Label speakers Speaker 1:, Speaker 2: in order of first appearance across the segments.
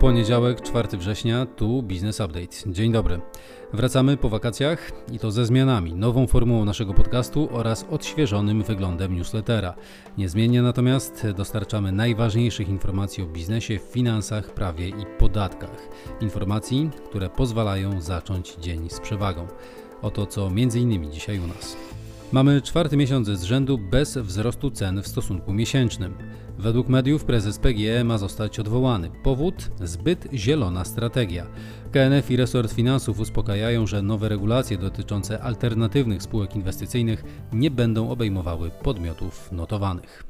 Speaker 1: Poniedziałek, 4 września, tu Business Update. Dzień dobry. Wracamy po wakacjach i to ze zmianami, nową formułą naszego podcastu oraz odświeżonym wyglądem newslettera. Niezmiennie natomiast dostarczamy najważniejszych informacji o biznesie, finansach, prawie i podatkach. Informacji, które pozwalają zacząć dzień z przewagą. Oto co m.in. dzisiaj u nas. Mamy czwarty miesiąc z rzędu bez wzrostu cen w stosunku miesięcznym. Według mediów prezes PGE ma zostać odwołany. Powód? Zbyt zielona strategia. KNF i resort finansów uspokajają, że nowe regulacje dotyczące alternatywnych spółek inwestycyjnych nie będą obejmowały podmiotów notowanych.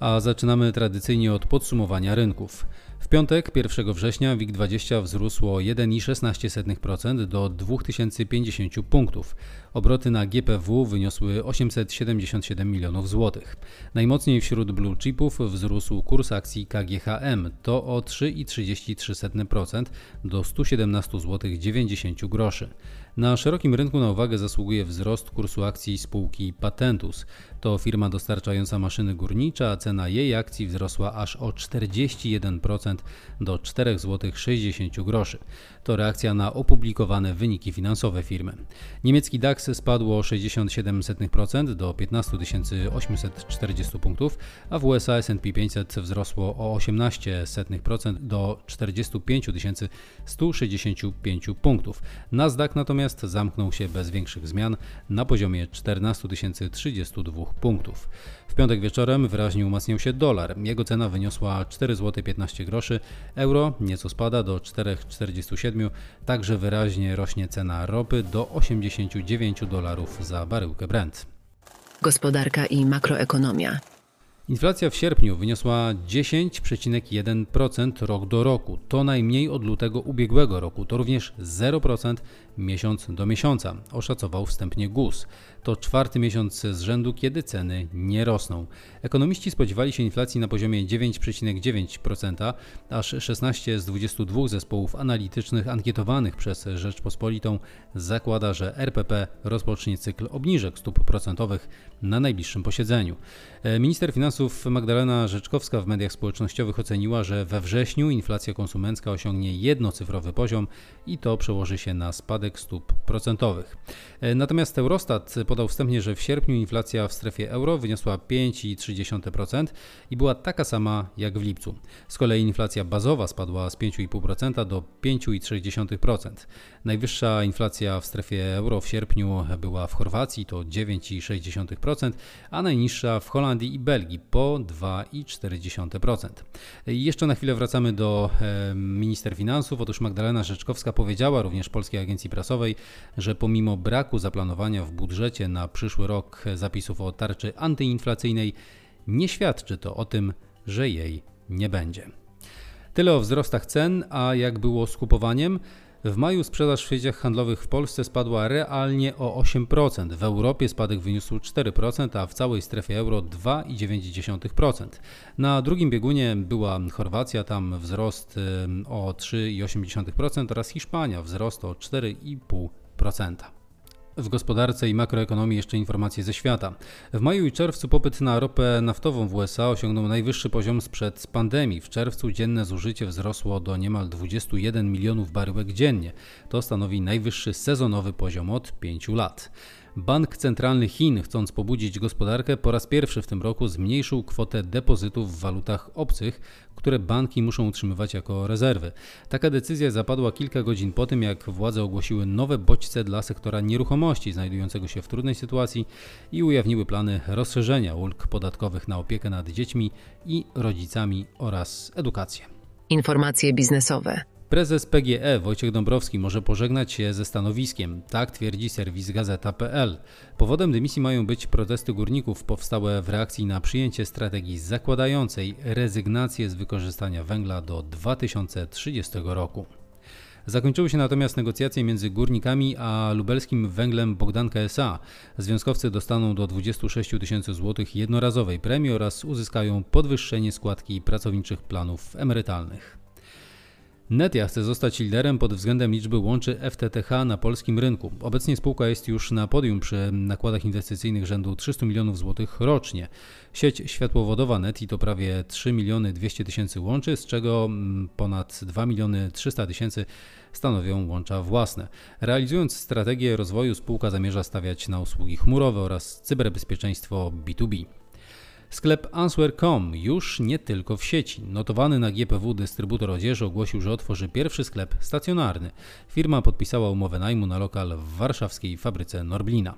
Speaker 1: A zaczynamy tradycyjnie od podsumowania rynków. W piątek, 1 września, WIG20 wzrósł o 1,16% do 2050 punktów. Obroty na GPW wyniosły 877 milionów złotych. Najmocniej wśród blue chipów wzrósł kurs akcji KGHM, to o 3,33% do 117 zł 90 groszy. Na szerokim rynku na uwagę zasługuje wzrost kursu akcji spółki Patentus. To firma dostarczająca maszyny górnicze, a cena jej akcji wzrosła aż o 41% do 4,60 zł. To reakcja na opublikowane wyniki finansowe firmy. Niemiecki DAX spadł o 67% do 15 840 punktów, a w USA S&P 500 wzrosło o 18% do 45 165 punktów. Nasdaq natomiast zamknął się bez większych zmian na poziomie 14 032 punktów. W piątek wieczorem wyraźnie umacniał się dolar. Jego cena wyniosła 4 zł 15 groszy. Euro nieco spada do 4,47. Także wyraźnie rośnie cena ropy do 89 dolarów za baryłkę Brent.
Speaker 2: Gospodarka i makroekonomia.
Speaker 1: Inflacja w sierpniu wyniosła 10,1% rok do roku. To najmniej od lutego ubiegłego roku. To również 0% miesiąc do miesiąca, oszacował wstępnie GUS. To czwarty miesiąc z rzędu, kiedy ceny nie rosną. Ekonomiści spodziewali się inflacji na poziomie 9,9%, aż 16 z 22 zespołów analitycznych ankietowanych przez Rzeczpospolitą zakłada, że RPP rozpocznie cykl obniżek stóp procentowych na najbliższym posiedzeniu. Minister finansów Magdalena Rzeczkowska w mediach społecznościowych oceniła, że we wrześniu inflacja konsumencka osiągnie jednocyfrowy poziom i to przełoży się na spadek stóp procentowych. Natomiast Eurostat podał wstępnie, że w sierpniu inflacja w strefie euro wyniosła 5,3% i była taka sama jak w lipcu. Z kolei inflacja bazowa spadła z 5,5% do 5,3%. Najwyższa inflacja w strefie euro w sierpniu była w Chorwacji, to 9,6%, a najniższa w Holandii i Belgii po 2,4%. Jeszcze na chwilę wracamy do e, minister finansów. Otóż Magdalena Rzeczkowska powiedziała również Polskiej Agencji Prasowej, że pomimo braku zaplanowania w budżecie na przyszły rok zapisów o tarczy antyinflacyjnej, nie świadczy to o tym, że jej nie będzie. Tyle o wzrostach cen, a jak było z kupowaniem? W maju sprzedaż w sieciach handlowych w Polsce spadła realnie o 8%. W Europie spadek wyniósł 4%, a w całej strefie euro 2,9%. Na drugim biegunie była Chorwacja, tam wzrost o 3,8% oraz Hiszpania, wzrost o 4,5%. W gospodarce i makroekonomii jeszcze informacje ze świata. W maju i czerwcu popyt na ropę naftową w USA osiągnął najwyższy poziom sprzed pandemii. W czerwcu dzienne zużycie wzrosło do niemal 21 milionów baryłek dziennie. To stanowi najwyższy sezonowy poziom od 5 lat. Bank Centralny Chin, chcąc pobudzić gospodarkę, po raz pierwszy w tym roku zmniejszył kwotę depozytów w walutach obcych, które banki muszą utrzymywać jako rezerwy. Taka decyzja zapadła kilka godzin po tym, jak władze ogłosiły nowe bodźce dla sektora nieruchomości znajdującego się w trudnej sytuacji i ujawniły plany rozszerzenia ulg podatkowych na opiekę nad dziećmi i rodzicami oraz edukację.
Speaker 2: Informacje biznesowe.
Speaker 1: Prezes PGE Wojciech Dąbrowski może pożegnać się ze stanowiskiem, tak twierdzi serwis gazeta.pl. Powodem dymisji mają być protesty górników powstałe w reakcji na przyjęcie strategii zakładającej rezygnację z wykorzystania węgla do 2030 roku. Zakończyły się natomiast negocjacje między górnikami a lubelskim węglem Bogdanka SA. Związkowcy dostaną do 26 tysięcy złotych jednorazowej premii oraz uzyskają podwyższenie składki pracowniczych planów emerytalnych. Netia chce zostać liderem pod względem liczby łączy FTTH na polskim rynku. Obecnie spółka jest już na podium przy nakładach inwestycyjnych rzędu 300 milionów złotych rocznie. Sieć światłowodowa Neti to prawie 3 miliony 200 tysięcy łączy, z czego mm, ponad 2 miliony 300 tysięcy stanowią łącza własne. Realizując strategię rozwoju spółka zamierza stawiać na usługi chmurowe oraz cyberbezpieczeństwo B2B. Sklep Answer.com już nie tylko w sieci. Notowany na GPW dystrybutor odzieży ogłosił, że otworzy pierwszy sklep stacjonarny. Firma podpisała umowę najmu na lokal w warszawskiej fabryce Norblina.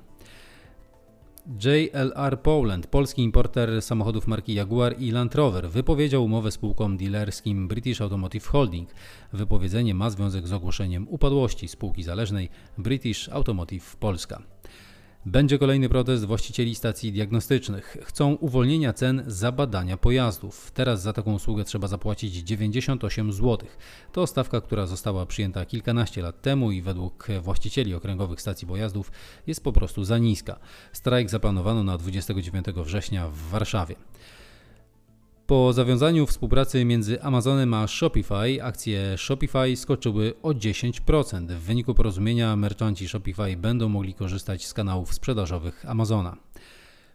Speaker 1: JLR Poland, polski importer samochodów marki Jaguar i Land Rover, wypowiedział umowę z spółką dealerskim British Automotive Holding. Wypowiedzenie ma związek z ogłoszeniem upadłości spółki zależnej British Automotive Polska. Będzie kolejny protest właścicieli stacji diagnostycznych. Chcą uwolnienia cen za badania pojazdów. Teraz za taką usługę trzeba zapłacić 98 zł. To stawka, która została przyjęta kilkanaście lat temu i według właścicieli okręgowych stacji pojazdów jest po prostu za niska. Strajk zaplanowano na 29 września w Warszawie. Po zawiązaniu współpracy między Amazonem a Shopify akcje Shopify skoczyły o 10%. W wyniku porozumienia merchanci Shopify będą mogli korzystać z kanałów sprzedażowych Amazona.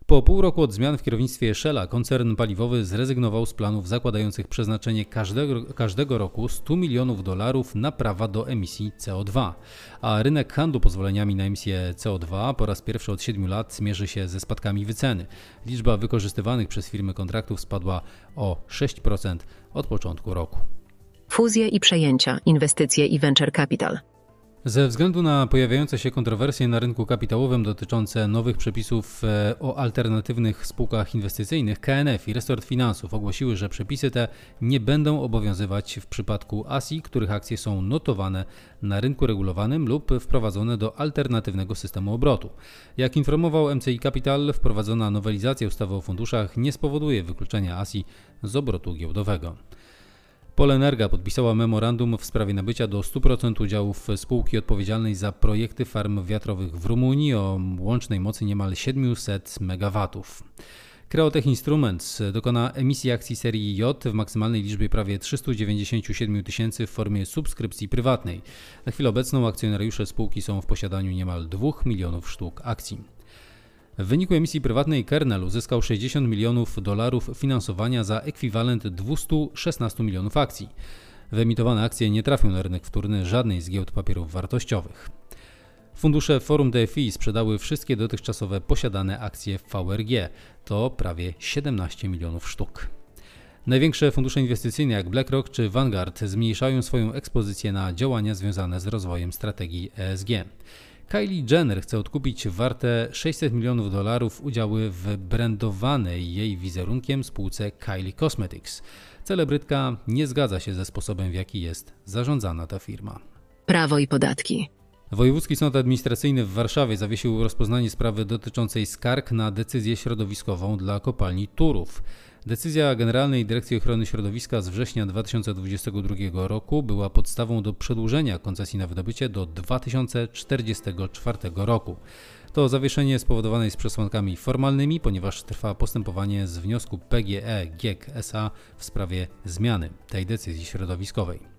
Speaker 1: Po pół roku od zmian w kierownictwie Shella koncern paliwowy zrezygnował z planów zakładających przeznaczenie każdego, każdego roku 100 milionów dolarów na prawa do emisji CO2, a rynek handlu pozwoleniami na emisję CO2 po raz pierwszy od 7 lat zmierzy się ze spadkami wyceny. Liczba wykorzystywanych przez firmy kontraktów spadła o 6% od początku roku.
Speaker 2: Fuzje i przejęcia, inwestycje i venture capital.
Speaker 1: Ze względu na pojawiające się kontrowersje na rynku kapitałowym dotyczące nowych przepisów e, o alternatywnych spółkach inwestycyjnych, KNF i Resort Finansów ogłosiły, że przepisy te nie będą obowiązywać w przypadku ASI, których akcje są notowane na rynku regulowanym lub wprowadzone do alternatywnego systemu obrotu. Jak informował MCI Capital, wprowadzona nowelizacja ustawy o funduszach nie spowoduje wykluczenia ASI z obrotu giełdowego. Polenerga podpisała memorandum w sprawie nabycia do 100% udziałów spółki odpowiedzialnej za projekty farm wiatrowych w Rumunii o łącznej mocy niemal 700 MW. Creotech Instruments dokona emisji akcji serii J w maksymalnej liczbie prawie 397 tysięcy w formie subskrypcji prywatnej. Na chwilę obecną akcjonariusze spółki są w posiadaniu niemal 2 milionów sztuk akcji. W wyniku emisji prywatnej Kernel uzyskał 60 milionów dolarów finansowania za ekwiwalent 216 milionów akcji. Wyemitowane akcje nie trafią na rynek wtórny żadnej z giełd papierów wartościowych. Fundusze Forum DFI sprzedały wszystkie dotychczasowe posiadane akcje VRG. To prawie 17 milionów sztuk. Największe fundusze inwestycyjne jak BlackRock czy Vanguard zmniejszają swoją ekspozycję na działania związane z rozwojem strategii ESG. Kylie Jenner chce odkupić warte 600 milionów dolarów udziały w brandowanej jej wizerunkiem spółce Kylie Cosmetics. Celebrytka nie zgadza się ze sposobem, w jaki jest zarządzana ta firma.
Speaker 2: Prawo i podatki.
Speaker 1: Wojewódzki Sąd Administracyjny w Warszawie zawiesił rozpoznanie sprawy dotyczącej skarg na decyzję środowiskową dla kopalni Turów. Decyzja Generalnej Dyrekcji Ochrony Środowiska z września 2022 roku była podstawą do przedłużenia koncesji na wydobycie do 2044 roku. To zawieszenie spowodowane jest przesłankami formalnymi, ponieważ trwa postępowanie z wniosku PGE GIEK SA w sprawie zmiany tej decyzji środowiskowej.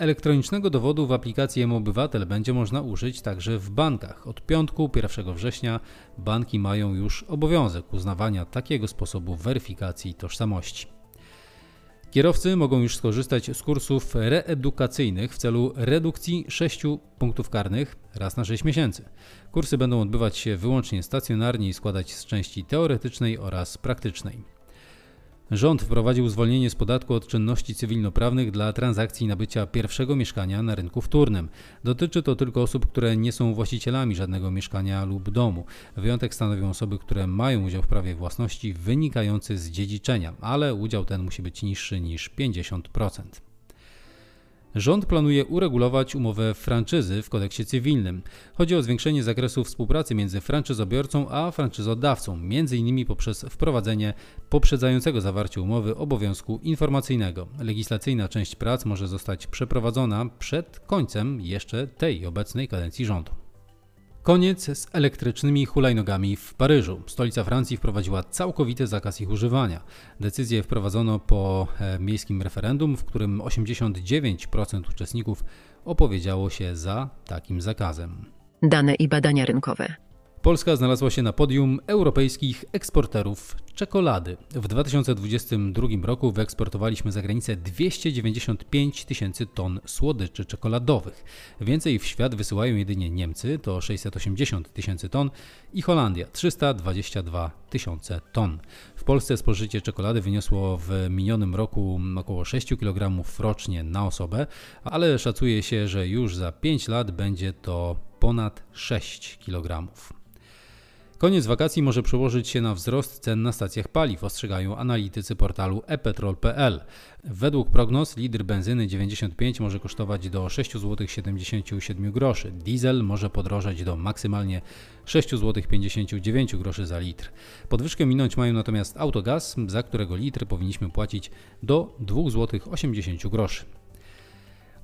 Speaker 1: Elektronicznego dowodu w aplikacji M-Obywatel będzie można użyć także w bankach. Od piątku 1 września banki mają już obowiązek uznawania takiego sposobu weryfikacji tożsamości. Kierowcy mogą już skorzystać z kursów reedukacyjnych w celu redukcji 6 punktów karnych raz na 6 miesięcy. Kursy będą odbywać się wyłącznie stacjonarnie i składać z części teoretycznej oraz praktycznej. Rząd wprowadził zwolnienie z podatku od czynności cywilnoprawnych dla transakcji nabycia pierwszego mieszkania na rynku wtórnym. Dotyczy to tylko osób, które nie są właścicielami żadnego mieszkania lub domu. Wyjątek stanowią osoby, które mają udział w prawie własności wynikający z dziedziczenia, ale udział ten musi być niższy niż 50%. Rząd planuje uregulować umowę franczyzy w kodeksie cywilnym. Chodzi o zwiększenie zakresu współpracy między franczyzobiorcą a franczyzodawcą, m.in. poprzez wprowadzenie poprzedzającego zawarcie umowy obowiązku informacyjnego. Legislacyjna część prac może zostać przeprowadzona przed końcem jeszcze tej obecnej kadencji rządu. Koniec z elektrycznymi hulajnogami w Paryżu. Stolica Francji wprowadziła całkowity zakaz ich używania. Decyzję wprowadzono po e, miejskim referendum, w którym 89% uczestników opowiedziało się za takim zakazem.
Speaker 2: Dane i badania rynkowe.
Speaker 1: Polska znalazła się na podium europejskich eksporterów czekolady. W 2022 roku wyeksportowaliśmy za granicę 295 tysięcy ton słodyczy czekoladowych. Więcej w świat wysyłają jedynie Niemcy, to 680 tysięcy ton, i Holandia 322 tysiące ton. W Polsce spożycie czekolady wyniosło w minionym roku około 6 kg rocznie na osobę, ale szacuje się, że już za 5 lat będzie to ponad 6 kg. Koniec wakacji może przełożyć się na wzrost cen na stacjach paliw, ostrzegają analitycy portalu epetrol.pl. Według prognoz litr benzyny 95 może kosztować do 6,77 zł. Diesel może podrożeć do maksymalnie 6,59 zł za litr. Podwyżkę minąć mają natomiast autogaz, za którego litr powinniśmy płacić do 2,80 zł.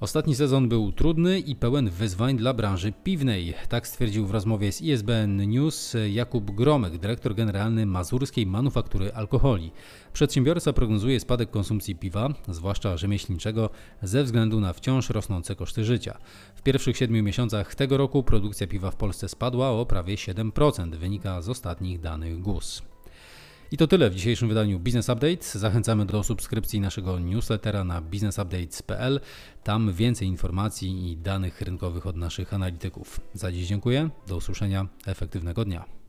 Speaker 1: Ostatni sezon był trudny i pełen wyzwań dla branży piwnej. Tak stwierdził w rozmowie z ISBN News Jakub Gromek, dyrektor generalny Mazurskiej Manufaktury Alkoholi. Przedsiębiorca prognozuje spadek konsumpcji piwa, zwłaszcza rzemieślniczego, ze względu na wciąż rosnące koszty życia. W pierwszych siedmiu miesiącach tego roku produkcja piwa w Polsce spadła o prawie 7%, wynika z ostatnich danych GUS. I to tyle w dzisiejszym wydaniu Business Update. Zachęcamy do subskrypcji naszego newslettera na businessupdates.pl. Tam więcej informacji i danych rynkowych od naszych analityków. Za dziś dziękuję. Do usłyszenia. Efektywnego dnia.